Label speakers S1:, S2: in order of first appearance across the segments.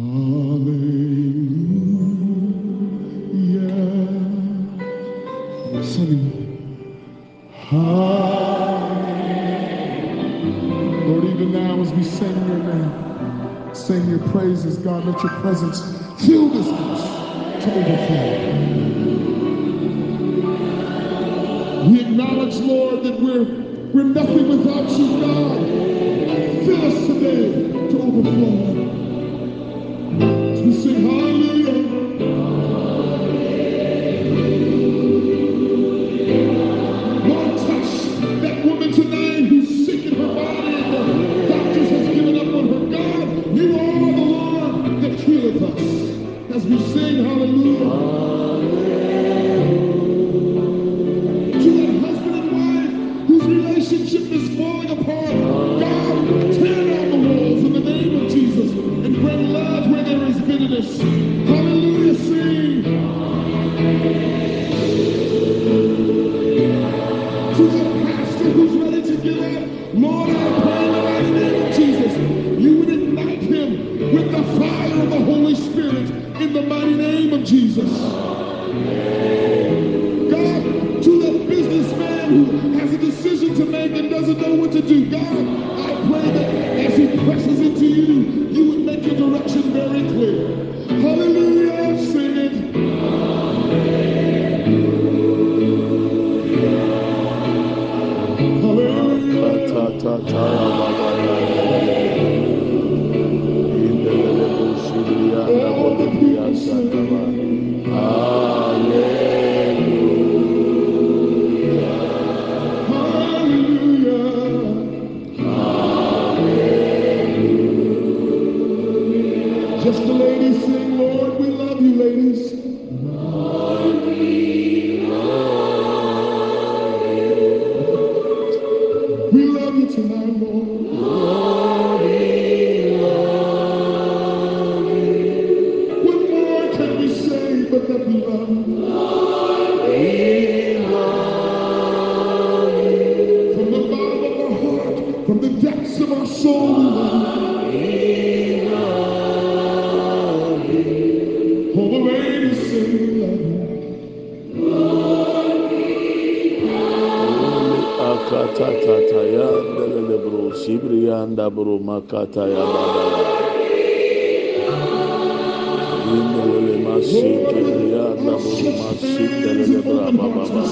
S1: Hallelujah. Singing. Hallelujah. Lord, even now as we sing your name, sing your praises, God, let your presence fill this house to overflow. We acknowledge, Lord, that we're, we're nothing without you, God. Fill us today to overflow should hallelujah.
S2: kataya babaya indolele masike ya dabulu masike lele bra bababa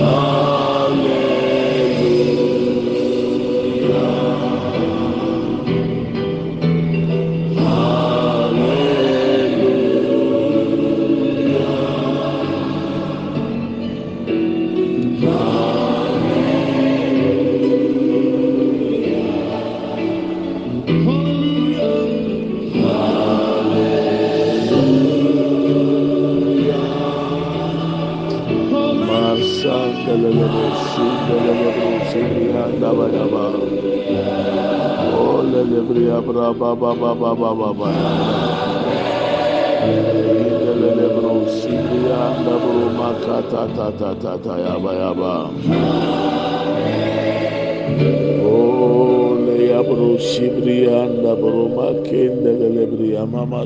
S2: Allah.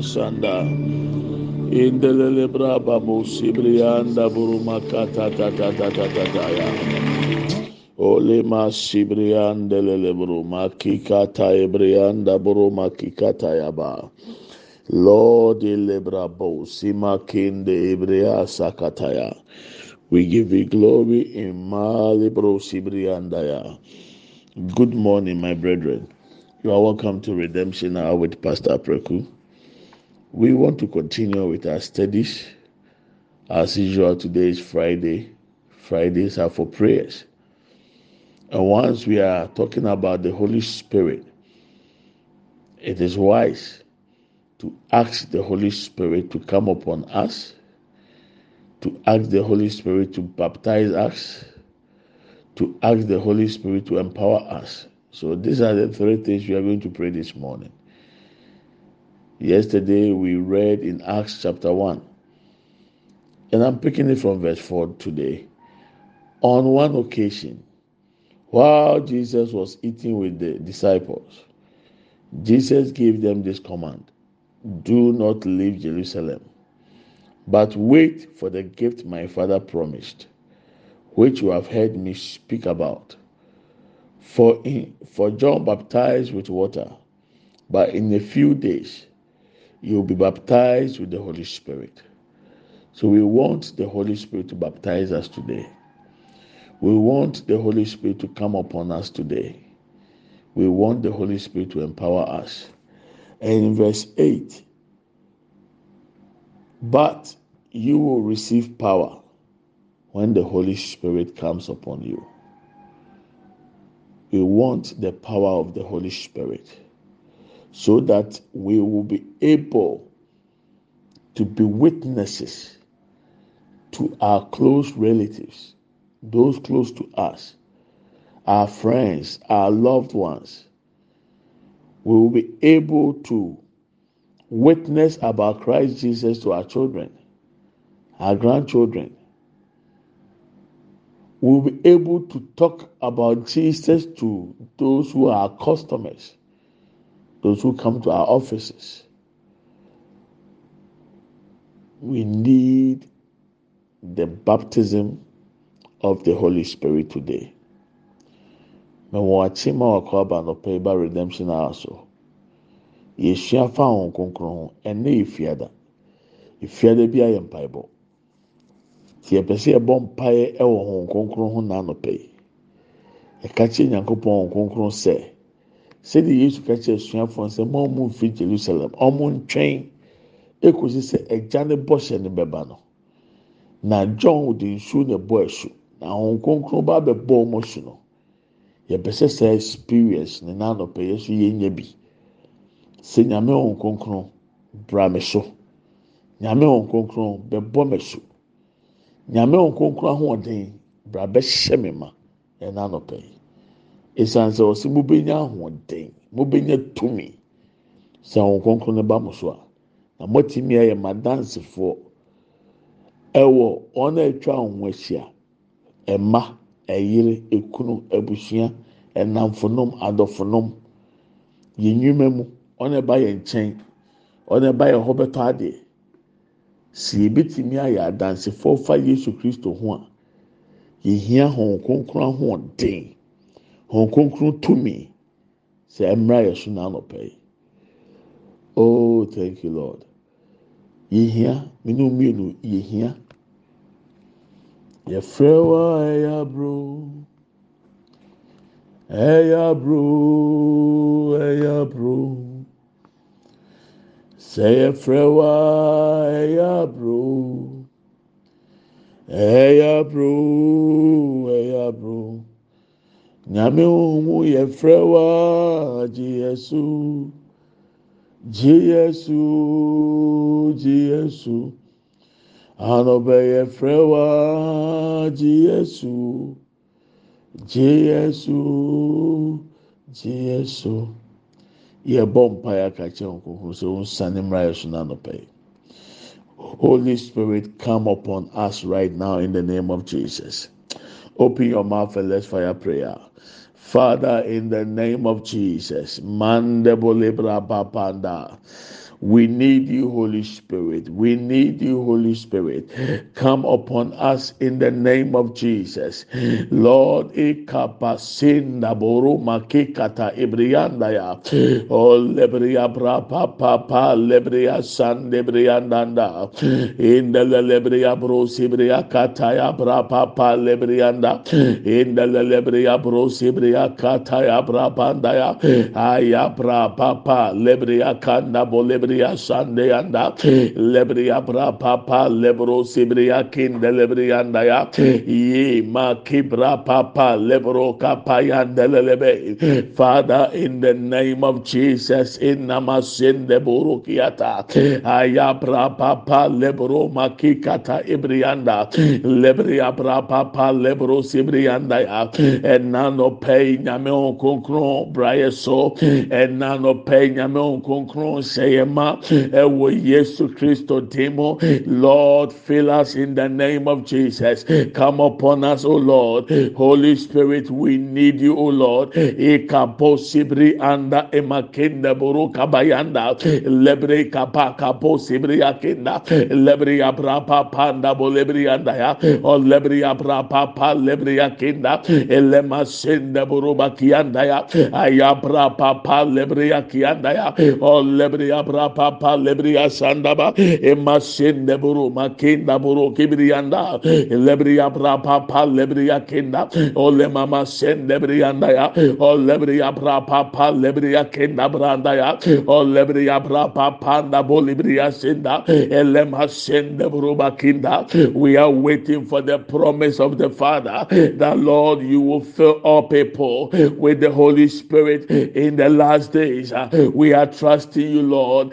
S2: Sanda. Indelebra Babu Sibria Dabro Makata Tata Tata Tata Ya. Ole Masibrianda Lelebro Makikata Ebrianda Bro Makikata Yaba. Lord Elebrabo Sima Kinde Ebrea Sakataya. We give you glory in Malibro Sibriandaya. Good morning, my brethren. You are welcome to Redemption Hour with Pastor Preku. We want to continue with our studies. As usual, today is Friday. Fridays are for prayers. And once we are talking about the Holy Spirit, it is wise to ask the Holy Spirit to come upon us, to ask the Holy Spirit to baptize us, to ask the Holy Spirit to empower us. So these are the three things we are going to pray this morning. Yesterday we read in Acts chapter 1, and I'm picking it from verse 4 today. On one occasion, while Jesus was eating with the disciples, Jesus gave them this command do not leave Jerusalem, but wait for the gift my father promised, which you have heard me speak about. For, in, for John baptized with water, but in a few days you will be baptized with the Holy Spirit. So we want the Holy Spirit to baptize us today. We want the Holy Spirit to come upon us today. We want the Holy Spirit to empower us. And in verse 8, but you will receive power when the Holy Spirit comes upon you. We want the power of the Holy Spirit so that we will be able to be witnesses to our close relatives, those close to us, our friends, our loved ones. We will be able to witness about Christ Jesus to our children, our grandchildren. We'll be able to talk about Jesus to those who are customers, those who come to our offices. We need the baptism of the Holy Spirit today. Mewɔ akyima wɔ kɔ aba nɔpɛ ba redemption hour so. fa wɔn kronkron ho ɛnna yɛ fiada fiada bi ayɛ mpaebɔ tí yɛpɛ sɛ yɛbɔ mpaeɛ ɛwɔ wɔn kronkron ho n'anɔpɛ yi ɛka kyerɛ nyankopɔn wɔn kronkron sɛ sɛdeɛ yesu ka kyerɛ suafoɔ sɛ mo a mo nfiri jerusalem ɔmo ntwɛn. Ekosi sɛ ɛgya ne bɔhyɛ ne bɛba no. Na john de nsuo na ɛbɔ ɛso. Na wɔn kronkron ba abɛbɔ wɔn so no. Yɛpɛ sɛ sɛ experience ne n'anɔpɛ yɛ so yɛnya bi. sɛ nyame wɔn kronkron bra me so. Nyame wɔn kronkron bɛbɔ me so. Nyame wɔn kronkron ahoɔden bra bɛhyɛ me ma. Ɛna anɔpɛ yi esan sɛ ɔsɛ mo bɛnya ahoɔden mo bɛnya tumi. Sɛ wɔn kronkron no ba mo so a na mo ti mi ayɛ madansefoɔ. Ɛwɔ wɔn a atwa wɔn ahyia ɛma ɛyere ekunu abusua ɛnamfonom adɔfonom yɛn nnwuma mu. ɔna ɛba yɛ nkyɛn ɔna ɛba yɛ hɔ bɛtɔ adeɛ. Si ebitumi ayɛ adansefoɔ fa yesu kristo ho a yɛhia hɔn kronkron ahoɔden hɔn kronkron tumi. Sɛ ɛmra yɛ so n'anɔpɛ yi. Oh thank you lord. Yehia minnu mmienu yehia. Yɛfrɛ wa ɛyɛ aburo ɛyɛ aburo ɛyɛ aburo sɛ yɛfrɛ wa ɛyɛ aburo ɛyɛ aburo ɛyɛ aburo. Nyame ohun yɛfrɛ wa gye yɛsu gye yɛsu gye yɛsu anɔbɛ yɛfrɛ wa gye yɛsu gye yɛsu gye yɛsu. yɛbɔ mpaeɛ aka kyerɛ wɔn kɔkɔɔ sɛ wɔn nsa mmra yɛ so Holy Spirit, come upon us right now in the name of Jesus. Open your mouth and let's fire prayer. Father, in the name of Jesus, Mandebole Panda. We need you, Holy Spirit. We need you, Holy Spirit. Come upon us in the name of Jesus. Lord, ikapasinda boru makikata ibrianda ya. O lebria bra pa pa pa lebria san lebriandanda. In the lebria bro sibria kataya bra pa pa lebrianda. In the lebria bro sibria kataya bra pandaya. Aya bra pa pa lebria kanda bolebria lebria sande anda hmm. lebria bra papa lebro sibria kinde lebrianda ya hmm. ye ma kibra papa lebro kapayanda lebe hmm. father in the name of jesus in namasinde burukiata aya bra papa lebro makikata ibrianda lebria bra papa lebro sibrianda ya enano pay nyame okonkron braye so enano pay nyame okonkron seyema ma ɛwɔ hmm. eh, yesu kristo demo. Lord fill us in the name of jesus. Hmm. Come upon us o lord. Holy spirit we need you o lord. Hmm. Ikapo sibri anda emakenda buru kabayanda lebre kapa kapo sibri akenda. Lebre abrapa panda bolebri anda ya. O lebre abrapa pa lebre akenda. Elema senda buru bakianda ya. Ayabra papa lebre akianda ya. O lebre abra papa lebriya sandaba emma sende buru makinda buru kibriyanda lebriya bra papa lebriya kinda ole mama sende briyanda ya. O lebriya bra papa lebriya kinda branda ya. O lebriya bra papa da bolibriya senda elema sende buru makinda. We are waiting for the promise of the father. That lord you will fill all people with the holy spirit in the last days. We are trusting you lord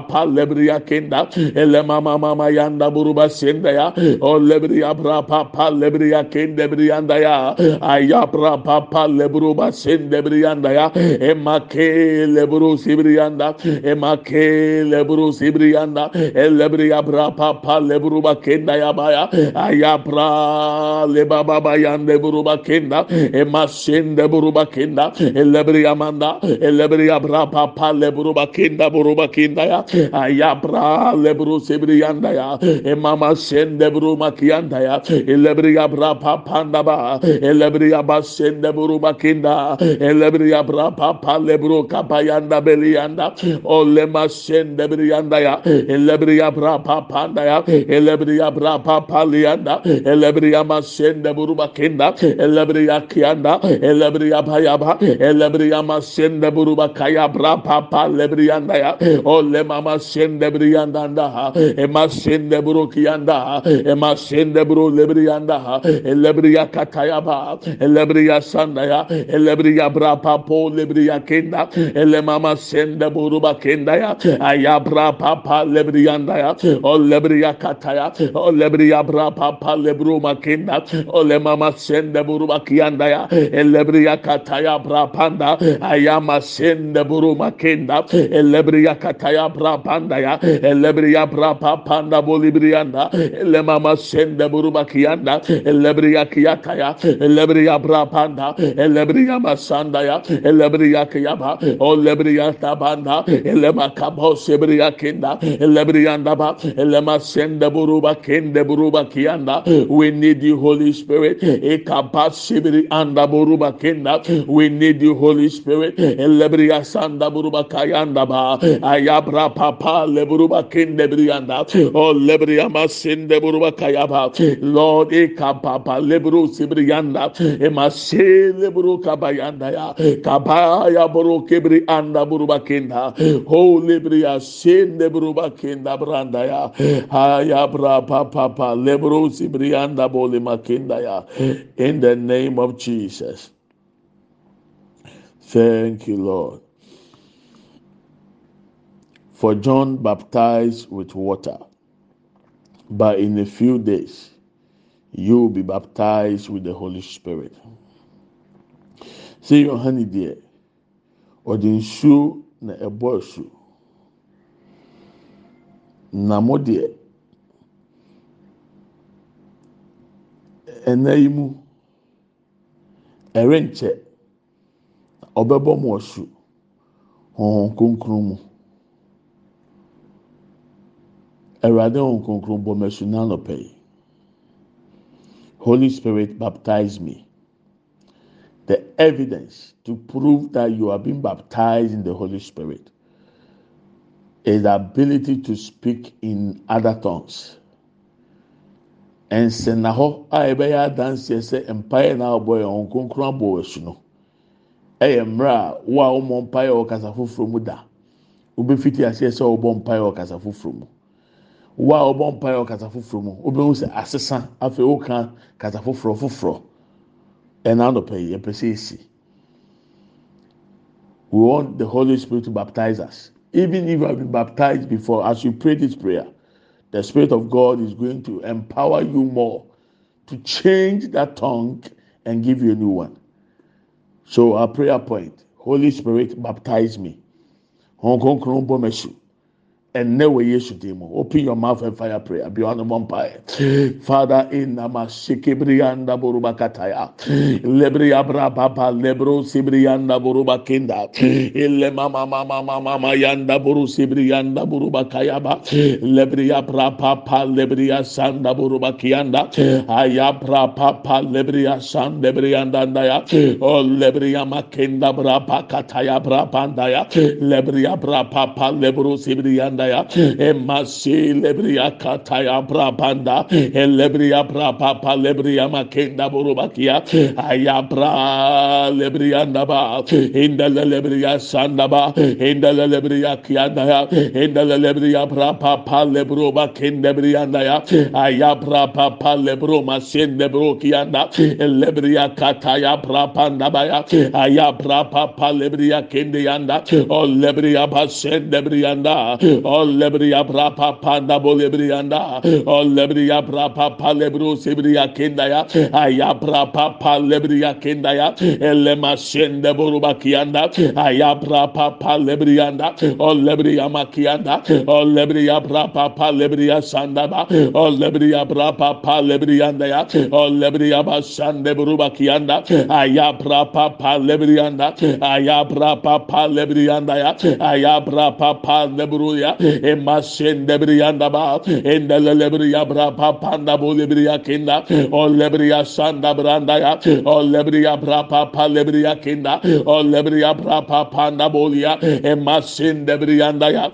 S2: pa lebriya kenda ele mama mama yanda buruba senda ya. O lebriya bra pa pa lebriya kende briyanda ya. Aya bra pa pa lebruba sende briyanda ya. Ema ke lebru sibriyanda ema ke lebru sibriyanda elebriya bra pa pa lebruba kenda ya baya aya bra le baba bayande buruba kenda. Ema sende buruba kenda. Elebriya manda. Elebriya bra pa pa lebruba kenda buruba kenda ya ayabra lebru sebriyanda ya. Emama sende bru makiyanda ya. Elebri yabra papanda ba. Elebri yaba sende bru makinda elebri yabra papa lebru kapayanda beliyanda olema sende briyanda ya. Elebri yabra papanda ya. Elebri yabra papa liyanda elebri yama sende bru makinda elebri yakiyanda elebri yaba yaba. Elebri yama sende bru makaya bra papa lebri yanda ya. Olema mama sende bir yandan daha ema sende buruk yanda ema sende buru lebri yanda ha lebri ya kataya ba. Lebri ya sanda ya lebri ya bra papo lebri ya kenda ele mama sende buru ba kenda ya aya bra papa lebri yanda ya o lebri ya kataya o lebri ya bra papa lebru ma kenda o le mama sende buru ba kiyanda ya e lebri ya kataya bra panda aya ma sende buru ma kenda e lebri ya kataya panda ya elebriya brapa panda bolibriyanda elemama sende buruba kiyanda elebriya kiyata ya elebriya brapanda elebriya masanda ya elebriya kiyaba o lebriya tabanda elema kabo sebriya kinda elebriyanda ba elema sende buruba kende buruba kiyanda we need you holy spirit ekaba sibri anda buruba kinda. We need you holy spirit elebriya sanda buruba kayanda ba ayabra papa leburuba kinde brianda. O lebriama sinde buruba kayaba. Lord eh, e papa leburu sibrianda. Eh, e mashe leburu kabayanda ya. Kabaya buru kibri anda buruba kinda. Ho lebria sinde buruba kinda branda ya. Haya bra papa leburu sibrianda boli makinda ya. In the name of Jesus. Thank you lord For John baptized with water, but in a few days you will be baptized with the Holy Spirit. Sɛ Yohane deɛ, ɔde nsuo na ɛbɔ asu. Na mo deɛ, ɛnna yi mu, ɛrenkyɛ, mo. Awurade wɔn kronkron bɔ mɛso n'anɔpɛ yi holy spirit baptize me. The evidence to prove that you are being baptized in the holy spirit is the ability to speak in other tongues. Nsɛnna hɔ a yɛbɛyɛ adanseɛ sɛ mpaeɛ na abɔ yɛn wɔn kronkron abɔ wɔ su no ɛyɛ mmerɛ a wo a wɔn mpaeɛ wɔ kasa foforɔ mu da. Wobɛfiti aseɛ sɛ wɔbɔ mpaeɛ wɔ kasa foforɔ. A foforɔ mu. Sɛ asesa afei foforɔ foforɔ. Ɛna anɔpɛ yi sɛ esi we want the holy spirit to baptize us. Even if you have been baptized before as you pray this prayer the spirit of god is going to empower you more to change that tongue and give you a new one. So our prayer point holy spirit baptize me. Bɔ mɛsi. ɛnɛ wɔ yesu dim mu open your mouth and fire prayer. Bi wa no bɔ mpae father enama sekebiriya ndaboroba kataya. Lebiriya brababa lebiro sebiriya ndaboroba kenda elemamamamamama ya ndaboro sebiriya ndaboroba kayaba. Lebiriya brababa lebiriya sandaboroba kiyanda. Aya brababa lebiriya sandabiriya ndandaya o oh, lebiriya makenda brababa kataya brapa brabandaya lebiriya brababa lebiro sebiriya ndaboroba brandaya emasi lebria kataya brabanda elebria brapapa lebria makenda burubakia ayabra lebria ndaba indele lebria sandaba indele lebria kiandaya indele lebria brapapa lebro makende briandaya ayabra papa lebro masende bro kianda elebria kataya brapanda baya ayabra papa lebria kende yanda o lebria basende brianda Olebriya brapa panda bolebriyanda. Olebriya brapa palebru sebriya kendaya. Aya brapa palebriya kendaya. Elema şende boruba kiyanda. Aya brapa palebriyanda. Olebriya makiyanda. Olebriya brapa palebriya sandaba. Olebriya brapa palebriyanda ya. Olebriya basande boruba kiyanda. Aya brapa palebriyanda. Aya brapa palebriyanda ya. Aya brapa palebruya emasende briyanda ba endele lebriya bra papanda bu lebriya kinda o lebriya sanda branda ya o lebriya bra lebriya kinda o lebriya bra papanda briyanda ya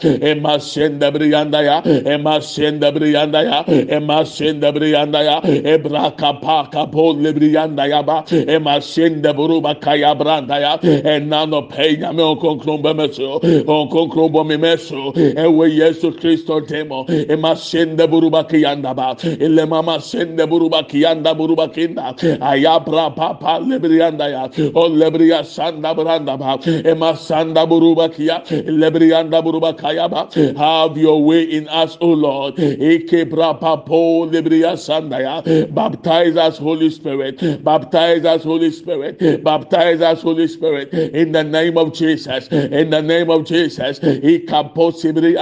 S2: emasende briyanda ya emasende briyanda ya emasende briyanda ya ebra kapa kapo lebriyanda ya ba emasende buruba kaya branda ya enano penya me on konkron bemeso on konkron bo ewe yesu kristo temo. Ema sende buruba kiyanda ba. Ile mama sende buruba kiyanda buruba kinda. Ayabra papa lebriyanda ya. O lebriya sanda branda ba. Ema sanda buruba kiya. Lebriyanda buruba kaya ba. Have your way in us o lord. Eke bra papo lebriya sanda ya. Baptize us holy spirit. Baptize us holy spirit. Baptize us holy spirit. In the name of jesus. In the name of jesus. Ikapo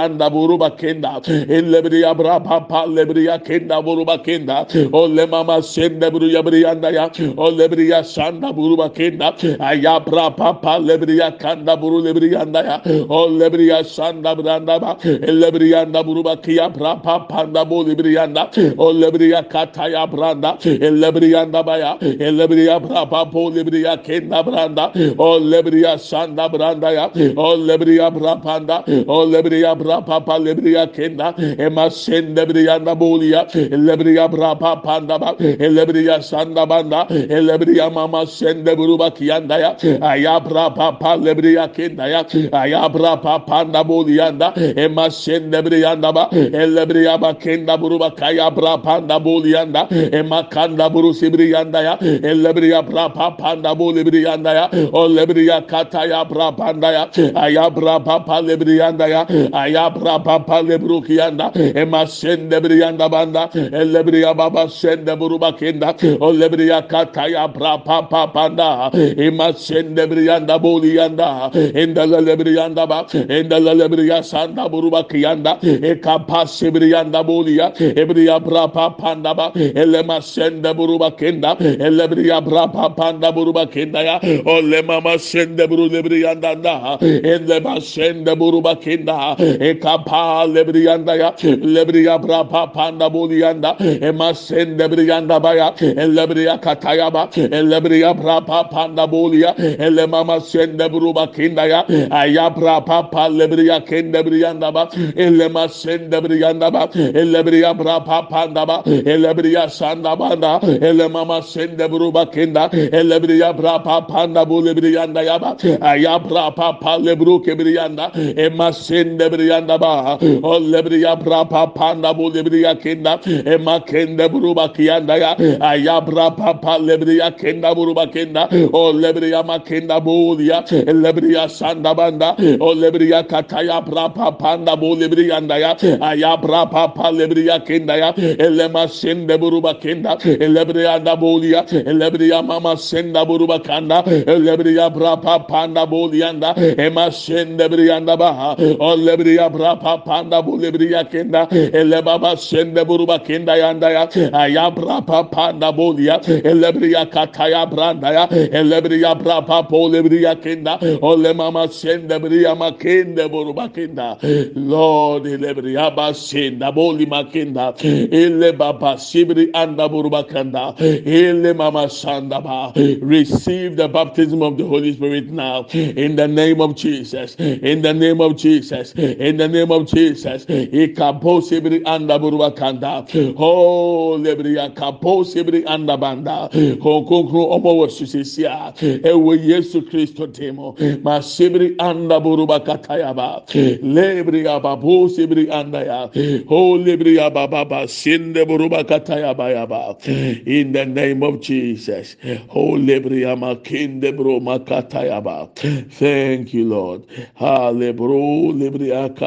S2: Manda buruba kenda. Elebriya bra papa lebriya kenda buruba kenda. O le mama sende buruya briyanda ya. O lebriya şanda buruba kenda. Aya bra papa lebriya kanda buru lebriyanda ya. O lebriya şanda branda ba. Elebriyanda buruba kiya bra papa da bu lebriyanda. O lebriya kataya branda. Elebriyanda baya. Elebriya bra papa lebriya kenda branda. O lebriya şanda branda ya. O lebriya bra panda. O lebriya bra rapa pa lebriya kenda ema sende briya na bolia lebriya brapa panda ba lebriya sanda banda lebriya mama sende buruba kiyanda ya aya brapa lebriya kenda ya aya brapa panda bolia da ema sende briya da ba lebriya ba kenda buruba kaya brapa da bolia da ema kanda buru sibriya da ya lebriya brapa panda bolia da ya o lebriya kata ya brapa da ya aya brapa lebriya da ya aya ya papa lebru kiyanda ema sende bir yanda banda elle ya baba sende buru bakenda olle bir ya kata ya bra papa banda ema sende bir yanda boli yanda endalale bir yanda ba endalale bir ya sanda buru bakiyanda e kapasi bir yanda boli ya e bir ya bra papa banda ba elle ma sende buru bakenda elle bir ya bra papa banda buru bakenda ya olle mama sende buru lebri yanda da elle ma sende buru e bakenda ekapa lebriyanda ya lebriya brapa panda boliyanda emasen lebriyanda baya lebriya kataya ba e lebriya e brapa panda boliya elemama sen de bruba kinda ya. Aya brapa pa lebriya kende briyanda ba elema sen de briyanda ba elebriya brapa panda ba elebriya sanda banda elemama sen de bruba kinda elebriya brapa panda bolebriyanda ya ba. Aya brapa pa lebru kebriyanda emasen de briyanda ba o lebriya brapa panda bu lebriya kenda e makende buruba kiyanda ya aya brapa pa lebriya kenda buruba kenda o lebriya makenda bu ya lebriya sanda banda o lebriya kataya brapa panda bu lebriya anda ya aya brapa pa lebriya kenda ya elema sende buruba kenda lebriya anda bu ya lebriya mama senda buruba kanda lebriya brapa panda bu yanda e masende briyanda ba o lebriya panda kenda ele baba sende buruba kenda yanda ya na bolia elebriya kataya branda ya elebriya kenda ole mama sende briya makende buruba kenda lord elebriya ba senda boli makenda ele baba sibri anda buruba kenda ele mama sanda ba. Receive the baptism of the holy spirit now. In the name of jesus. In the name of jesus. In the name of jesus. Oh lebriya kapo sibri anda banda konkonkro ọmọ wọ susisia ẹwọ yesu kristo temo. Ma sibri anda buruba katayaba lebriya babo sibri anda ya oh lebriya baba sinde buruba katayaba yaba in the name of jesus. Oh lebriya makinde bro makatayaba thank you lord. Katatayaba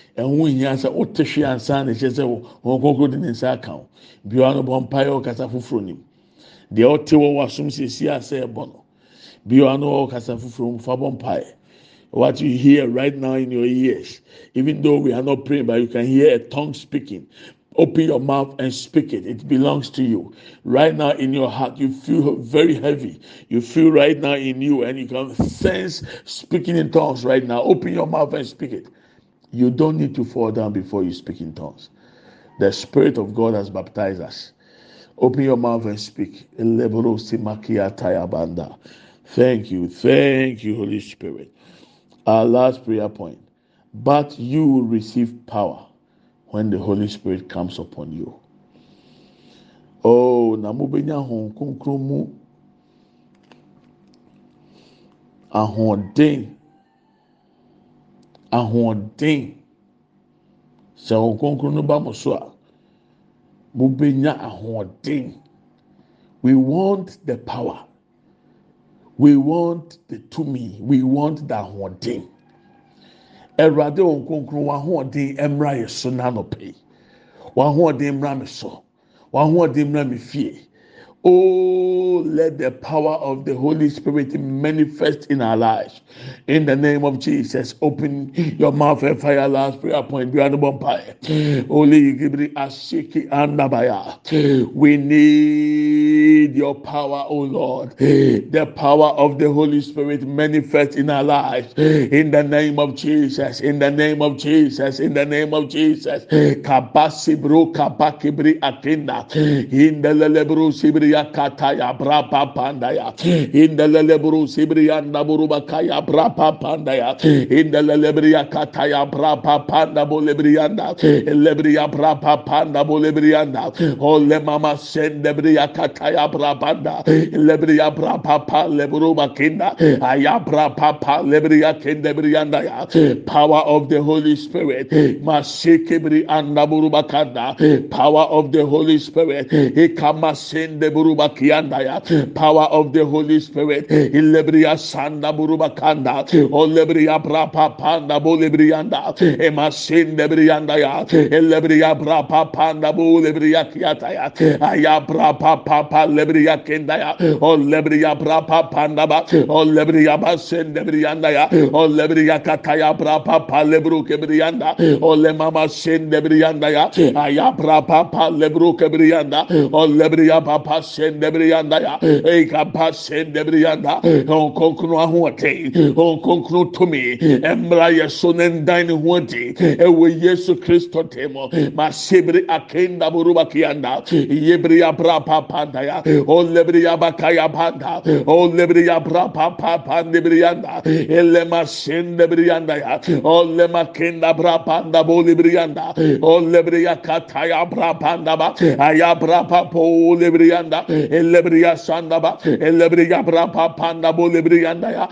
S2: ɛho hia sɛ ɔte hwe ansa na ɛhyɛ sɛ wɔn kɔkɔ de ne nsa aka ho bi wa no bɔ mpaeɛ ɔkasa foforɔ nim deɛ ɔte wɔ wasom sisi a ɛbɔ no bi wa no ɔkasa foforɔ mu fa bɔ. What you hear right now in your ears, even though we are not praying, but you can hear a tongue speaking. Open your mouth and speak it. It belongs to you. Right now in your heart, you feel very heavy. You feel right now in you, and you can sense speaking in tongues right now. Open your mouth and speak it. You don't need to fall down before you speak in tongues. The Spirit of God has baptized us. Open your mouth and speak. Thank you. Thank you, Holy Spirit. Our last prayer point. But you will receive power when the Holy Spirit comes upon you. Oh, na mubenya hon konkron mu ahoɔden. Sɛ hon konkron no ba mo so a mubenya ahoɔden. We want the power. We want the tumi. We want the ahoɔden. Ɛwurade wɔn konkron wɔn ahoɔden mmra yɛ so n'anɔpɛ wɔn ahoɔden mmra mi so. Wɔn ahoɔden mmra mi fie. Oh, let the power of the Holy Spirit manifest in our lives. In the name of Jesus, open your mouth and fire last prayer point. Holy Gibri Ashiki Andabaya. We need your power, O Lord. The power of the Holy Spirit manifest in our lives. In the name of Jesus. In the name of Jesus. In the name of Jesus. Kabasi bro kabakibri akinda. In the lelebru sibri kataya brapa pandaya in the lebru sibrianda buruba kaya brapa pandaya in the lebriya kata kataya brapa panda bolebrianda. Lebriya brapa panda bolebrianda. Ole mama sende briya kataya brapanda lebriya brapa pa lebruba kinda. Aya brapa pa lebriya kende brianda ya power of the holy spirit. Masikibri anda buruba kanda. Power of the holy spirit. Ikama sende buruba kiandaya. Power of the holy spirit. Ilebria sanda buruba brianda olebriya brapa panda bolebrianda emasin debrianda ya. Elebriya brapa panda bolebriya kiata ya. Aya brapa papa lebriya kenda ya. Olebriya brapa panda ba. Olebriya basen debrianda ya. Olebriya kataya brapa palebru kebrianda ole mama sen debrianda ya. Aya brapa palebru kebrianda olebriya papa sen debrianda ya. Eka pa sen debrianda onkonkno ahote ɔnkonkron tumi ɛmra yɛ so ne ndan ne ho adi yesu kristo temo. Masebiri akenda buruba kiyanda yebriya bra panda ya. Ɔlebriya bakaya panda. Ɔlebriya bra papa pandebriyanda elema sen debriyanda ya. Ɔlema kenda bra panda bolibriyanda ɔlebriya kataya bra panda ba. Aya bra papa olebriyanda elebriya sandaba elebriya brapa panda bo lebriyanda ya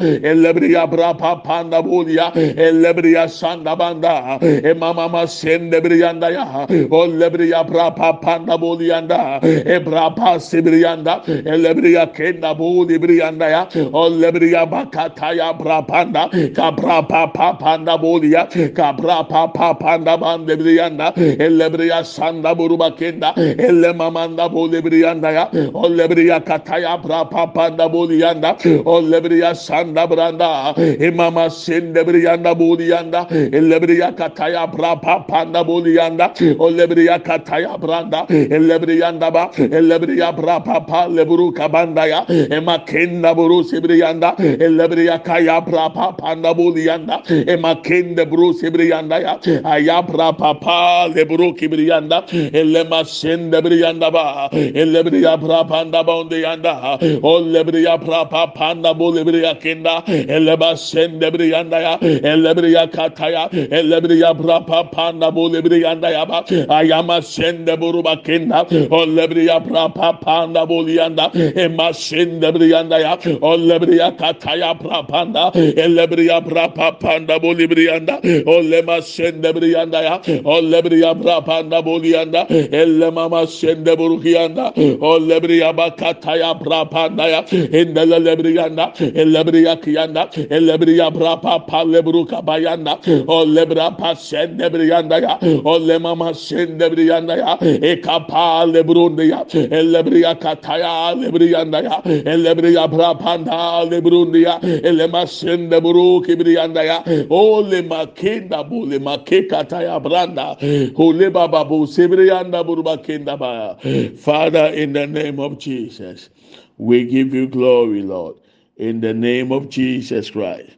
S2: elebriya brapa panda bulya elebriya sanda banda e mamama sende bir yanda ya olebriya brapa panda bulyanda e brapa sibriyanda elebriya kenda buli bir yanda ya olebriya bakata ya brapanda kabra papa panda bulya kabra papa panda bande bir yanda elebriya sanda buruba kenda elle mamanda buli bir yanda ya olebriya kataya brapa panda bulyanda olebriya sanda branda yanda imama sende bir yanda bu yanda. Elle bir yakataya bra pa panda bu yanda. Olle bir yakataya branda elle bir yanda ba. Elle bir ya bra pa pa le kabanda ya. Ema kenda buru sibri yanda. Elle bir yakaya bra pa panda bu yanda. Ema kende buru sibri yanda ya. Aya bra pa pa le kibri yanda. Elle ma sende bir yanda ba. Elle bir ya bra panda ba onde yanda. Olle bir ya bra pa panda bu le bir yakenda eleba sende bir yanda ya elle bir yakata ya elle bir yabra papanda bu le bir yanda ya ba ayama sende buru bakenda olle bir yabra papanda bu yanda ema sende bir yanda ya olle bir yakata ya papanda elle bir yabra papanda bu le bir yanda olle ma sende bir yanda ya olle bir yabra panda bu yanda elle mama sende buru yanda olle bir yabakata ya papanda ya endele bir yanda elle bir yakiyanda kiyanda elebriya brapa palebruka bayanda o lebra pasende briyanda ya. O lemama sende briyanda ya. Ekapa lebrunde ya. Elebriya kataya lebriyanda ya elebriya brapanda lebrunde ya. Elema sende buruki briyanda ya. O lema kenda bu lema kekataya branda. O leba babu sebriyanda buruba kenda ba Father in the name of Jesus. We give you glory, Lord, in the name of Jesus Christ.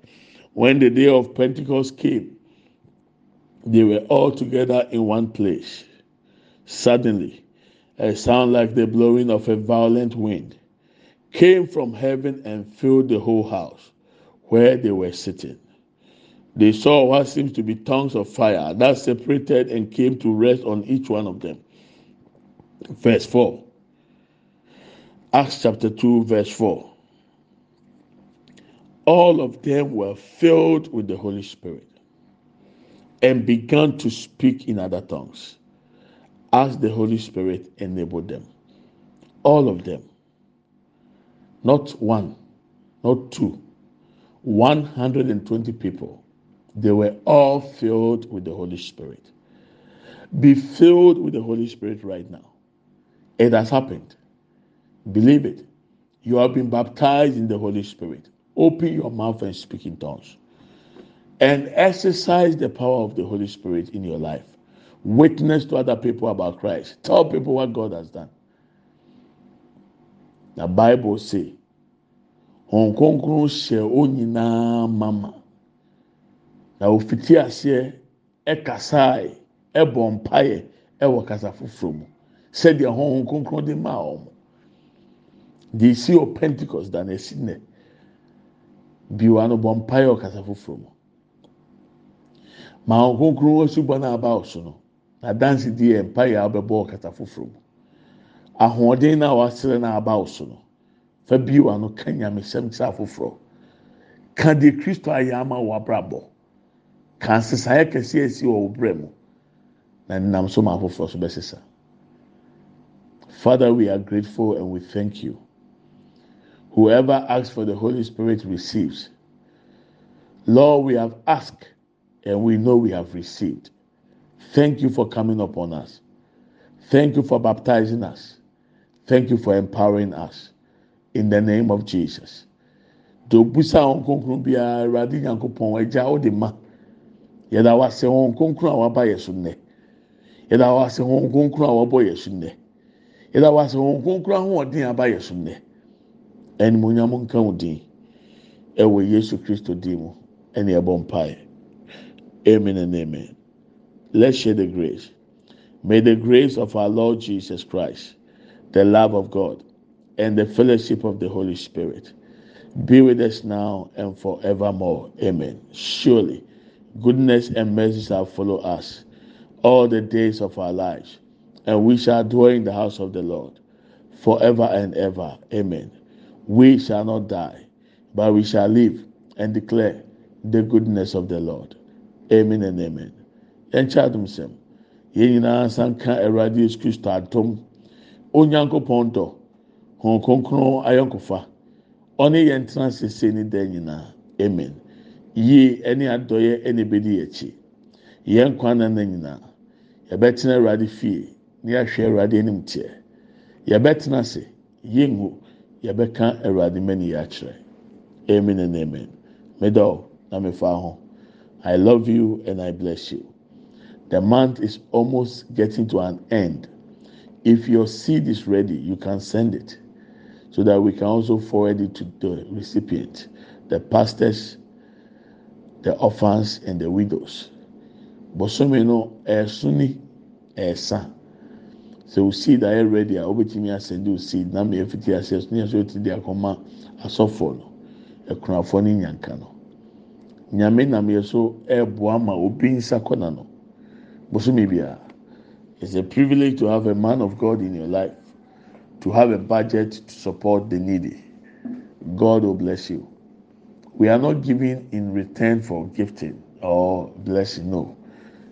S2: When the day of Pentecost came, they were all together in one place. Suddenly, a sound like the blowing of a violent wind came from heaven and filled the whole house where they were sitting. They saw what seems to be tongues of fire that separated and came to rest on each one of them. Verse 4 Acts chapter 2, verse 4. All of them were filled with the Holy Spirit and began to speak in other tongues as the Holy Spirit enabled them. All of them. Not one, not two, 120 people. They were all filled with the Holy Spirit. Be filled with the Holy Spirit right now. It has happened Believe it. You have been baptized in the Holy Spirit. Open your mouth and speak in tongues. And exercise the power of the Holy Spirit in your life. Witness to other people about Christ. Tell people what God has done. The Bible say, Hong Kong hyɛ wɔn nyinaa mama na ofiti aseɛ ɛkasae ɛbɔ mpaeɛ ɛwɔ kasa foforɔ mu sɛdeɛ Hong Kong de maa wɔn deɛ esi wɔ Pentecost da na esi nnɛ biwa no bɔ mpaeɛ ɔkasa foforɔ mu. Maa nkonkron asubɔ no aba ɔso no na dansi di yɛ mpaeɛ a ɔbɛbɔ ɔkasa foforɔ mu. Ahoɔden no a wasrɛ no aba ɔso no fa biwa no ka nyamesɛm kyerɛ afoforɔ ka deɛ kristo ayɛ ama wabrabɔ ka nsesaeɛ kɛseɛ asi wɔ wo berɛ mu na nam so ma afoforɔ so bɛsesa. Father we are grateful and we thank you. Whoever asks for the holy spirit receives. Lord we have asked and we know we have received. Thank you for coming upon us. Thank you for baptizing us. Thank you for empowering us. In the name of Jesus. Wɔn a yɛ so nnɛ yɛda wɔn a aba yɛ so nnɛ ɛnumonyam nka wo din ɛwɔ yesu kristo din mu ɛbɔ mpae amen and amen let's share the grace may the grace of our lord jesus christ the love of God, and the fellowship of the Holy Spirit be with us now and forevermore. Amen. Surely, goodness and mercy shall follow us all the days of our lives, and we shall dwell in the house of the Lord forever and ever. Amen. We shall not die, but we shall live and declare the goodness of the Lord. Amen and amen. Yɛn kyɛ adum sɛm. Yɛn nyinaa sanka Awurade Yesu Kristo adum. onyankopɔn dɔ hɔn kronkron ayɔnkofa ɔne yɛn amen yie ɛne adɔyɛ ɛne ebedi akyi yɛn kwan na na nyinaa yɛbɛtena awurade fie ne yɛahwɛ awurade anim teɛ yɛbɛtena yɛbɛka awurade mɛni yɛakyerɛ amen and amen. Medɔ na mefa ho. I love you and i bless you. The month is almost getting to an end. If your seed is ready, you can send it so that we can also forward it to the recipient, the pastors, the orphans, and the widows. Bosome no ɛsuni ɛsa. So seed ayɛ ready a wobɛtumi asɛnde o seed na mɛ efiti ase ɛso ne ɛso ti di akɔma asɔfo no ɛkunafo ne nyanka no. Nyame nam yɛ so ɛɛboa ma obi nsa kɔna no. Bosome biara. It's a privilege to have a man of God in your life, to have a budget to support the needy. God will bless you. We are not giving in return for gifting or blessing. No,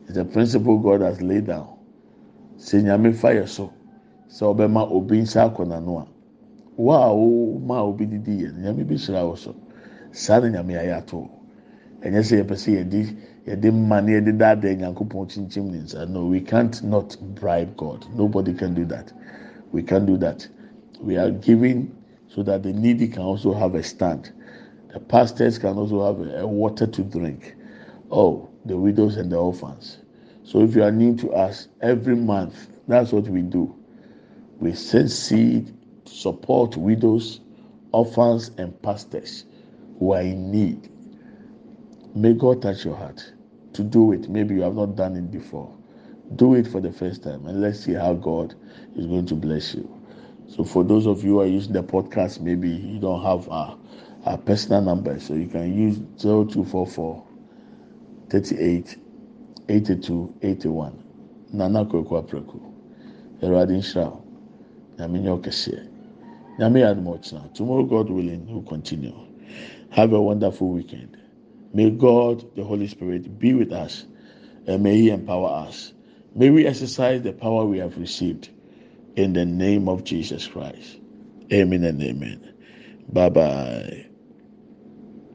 S2: it's a principle God has laid down. Sɛ nyame fa yɛ so sɛ ɔbɛma obi nsa akɔ n'ano a wa a ɔma obi didi yɛ nyame bi hyira wɔ so. Saa na nyame ayɛ ato ɛnyɛ sɛ yɛpɛ sɛ yɛdi yɛde mma ne yɛde daadaa nyankopɔn kyinkyim ne nsa. No we can't not bribe god. Nobody can do that. We can't do that. We are giving so that the needy can also have a stand. The pastors can also have a, a water to drink. Oh the widows and the orphans so if you are new to us every month that's what we do we send seed support widows orphans and pastors who are in need may god touch your heart to do it. Maybe you have not done it before. Do it for the first time and let's see how God is going to bless you. So, for those of you who are using the podcast, maybe you don't have a, a personal number, so you can use 0244 38 82 81. Nana Kwekwa Preku. Eradin Shroud. Naminyo Keshe. Nami Admochna. Tomorrow, God willing, we'll continue. Have a wonderful weekend. May God, the Holy Spirit, be with us and may He empower us. May we exercise the power we have received in the name of Jesus Christ. Amen and amen. Bye bye.